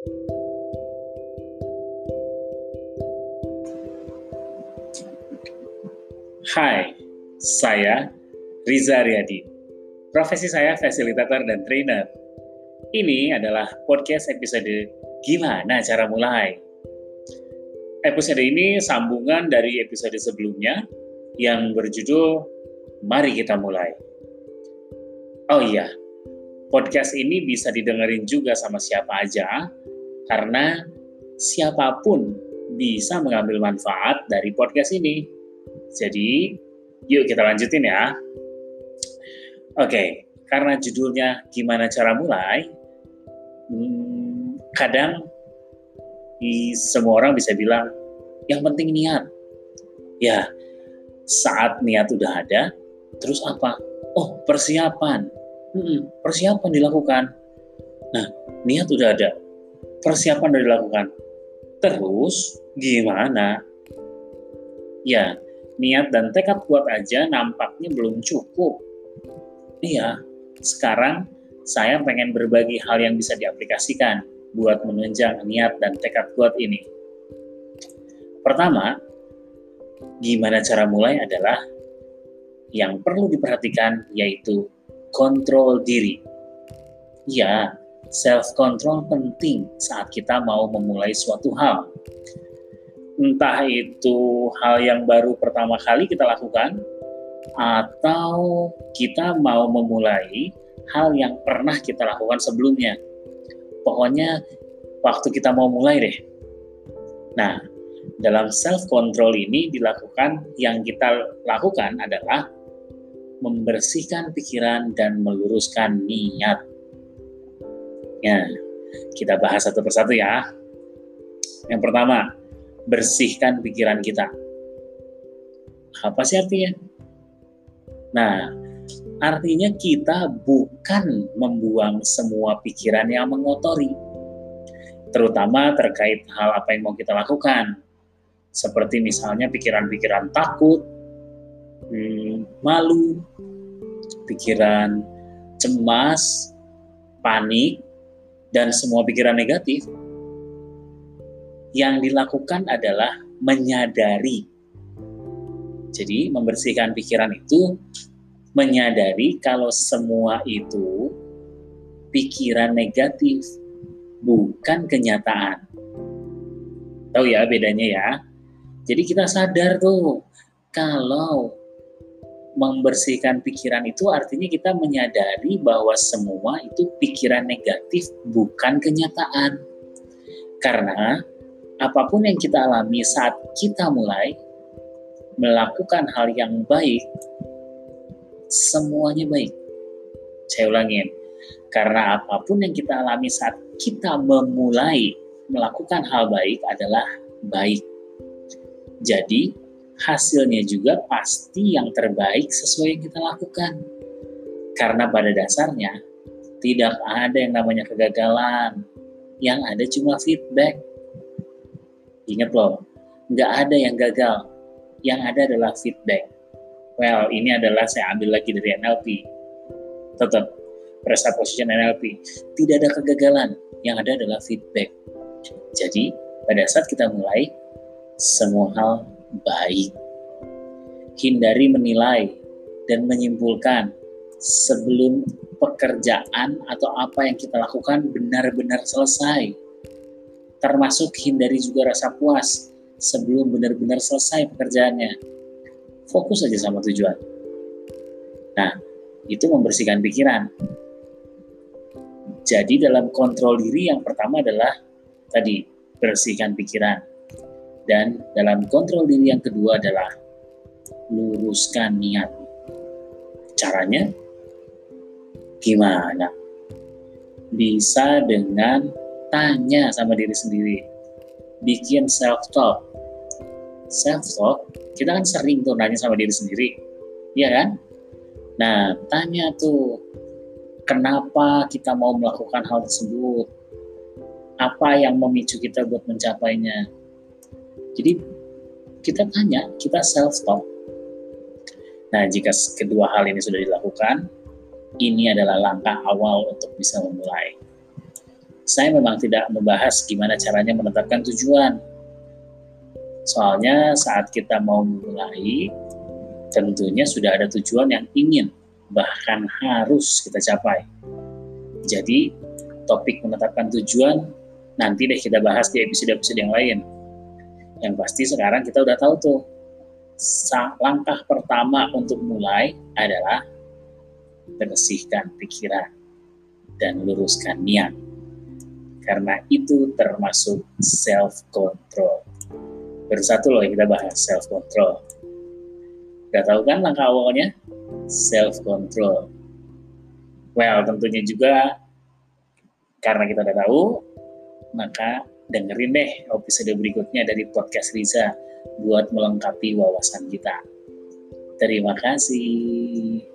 Hai, saya Riza Riyadi. Profesi saya fasilitator dan trainer. Ini adalah podcast episode Gimana Cara Mulai. Episode ini sambungan dari episode sebelumnya yang berjudul Mari Kita Mulai. Oh iya, podcast ini bisa didengerin juga sama siapa aja, karena siapa pun bisa mengambil manfaat dari podcast ini jadi, yuk kita lanjutin ya. Oke, karena judulnya gimana cara mulai, hmm, kadang semua orang bisa bilang, yang penting niat. Ya, saat niat udah ada, terus apa? Oh, persiapan. Hmm, persiapan dilakukan. Nah, niat udah ada, persiapan udah dilakukan. Terus gimana? Ya, niat dan tekad kuat aja nampaknya belum cukup. Iya, sekarang saya pengen berbagi hal yang bisa diaplikasikan buat menunjang niat dan tekad kuat ini. Pertama, gimana cara mulai adalah yang perlu diperhatikan yaitu kontrol diri. Ya, self control penting saat kita mau memulai suatu hal entah itu hal yang baru pertama kali kita lakukan atau kita mau memulai hal yang pernah kita lakukan sebelumnya. Pokoknya waktu kita mau mulai deh. Nah, dalam self control ini dilakukan yang kita lakukan adalah membersihkan pikiran dan meluruskan niat. Ya, kita bahas satu persatu ya. Yang pertama, bersihkan pikiran kita. Apa sih artinya? Nah, artinya kita bukan membuang semua pikiran yang mengotori, terutama terkait hal apa yang mau kita lakukan, seperti misalnya pikiran-pikiran takut, hmm, malu, pikiran cemas, panik, dan semua pikiran negatif yang dilakukan adalah menyadari. Jadi, membersihkan pikiran itu menyadari kalau semua itu pikiran negatif, bukan kenyataan. Tahu ya bedanya ya? Jadi kita sadar tuh kalau membersihkan pikiran itu artinya kita menyadari bahwa semua itu pikiran negatif bukan kenyataan. Karena apa pun yang kita alami saat kita mulai melakukan hal yang baik, semuanya baik. Saya ulangin, karena apa pun yang kita alami saat kita memulai melakukan hal baik adalah baik. Jadi, hasilnya juga pasti yang terbaik sesuai yang kita lakukan. Karena pada dasarnya, tidak ada yang namanya kegagalan. Yang ada cuma feedback Ingat loh, nggak ada yang gagal. Yang ada adalah feedback. Well, ini adalah saya ambil lagi dari NLP. Tetap, presa position NLP. Tidak ada kegagalan. Yang ada adalah feedback. Jadi, pada saat kita mulai, semua hal baik. Hindari menilai dan menyimpulkan sebelum pekerjaan atau apa yang kita lakukan benar-benar selesai termasuk hindari juga rasa puas sebelum benar-benar selesai pekerjaannya. Fokus aja sama tujuan. Nah, itu membersihkan pikiran. Jadi dalam kontrol diri yang pertama adalah tadi bersihkan pikiran. Dan dalam kontrol diri yang kedua adalah luruskan niat. Caranya gimana? Bisa dengan tanya sama diri sendiri. Bikin self talk self talk kita kan sering tuh nanya sama diri sendiri. Iya kan? Nah tanya tuh kenapa kita mau melakukan hal tersebut? Apa yang memicu kita buat mencapainya jadi kita tanya kita self talk nah jika kedua hal ini sudah dilakukan ini adalah langkah awal untuk bisa memulai saya memang tidak membahas gimana caranya menetapkan tujuan. Soalnya saat kita mau mulai, tentunya sudah ada tujuan yang ingin, bahkan harus kita capai. Jadi, topik menetapkan tujuan nanti deh kita bahas di episode-episode yang lain. Yang pasti sekarang kita udah tahu tuh, langkah pertama untuk mulai adalah bersihkan pikiran dan luruskan niat. Karena itu termasuk self control. Baru satu loh yang kita bahas self control. Udah tahu kan langkah awalnya? Self control. Well, tentunya juga karena kita udah tahu, maka dengerin deh episode berikutnya dari podcast Riza buat melengkapi wawasan kita. Terima kasih.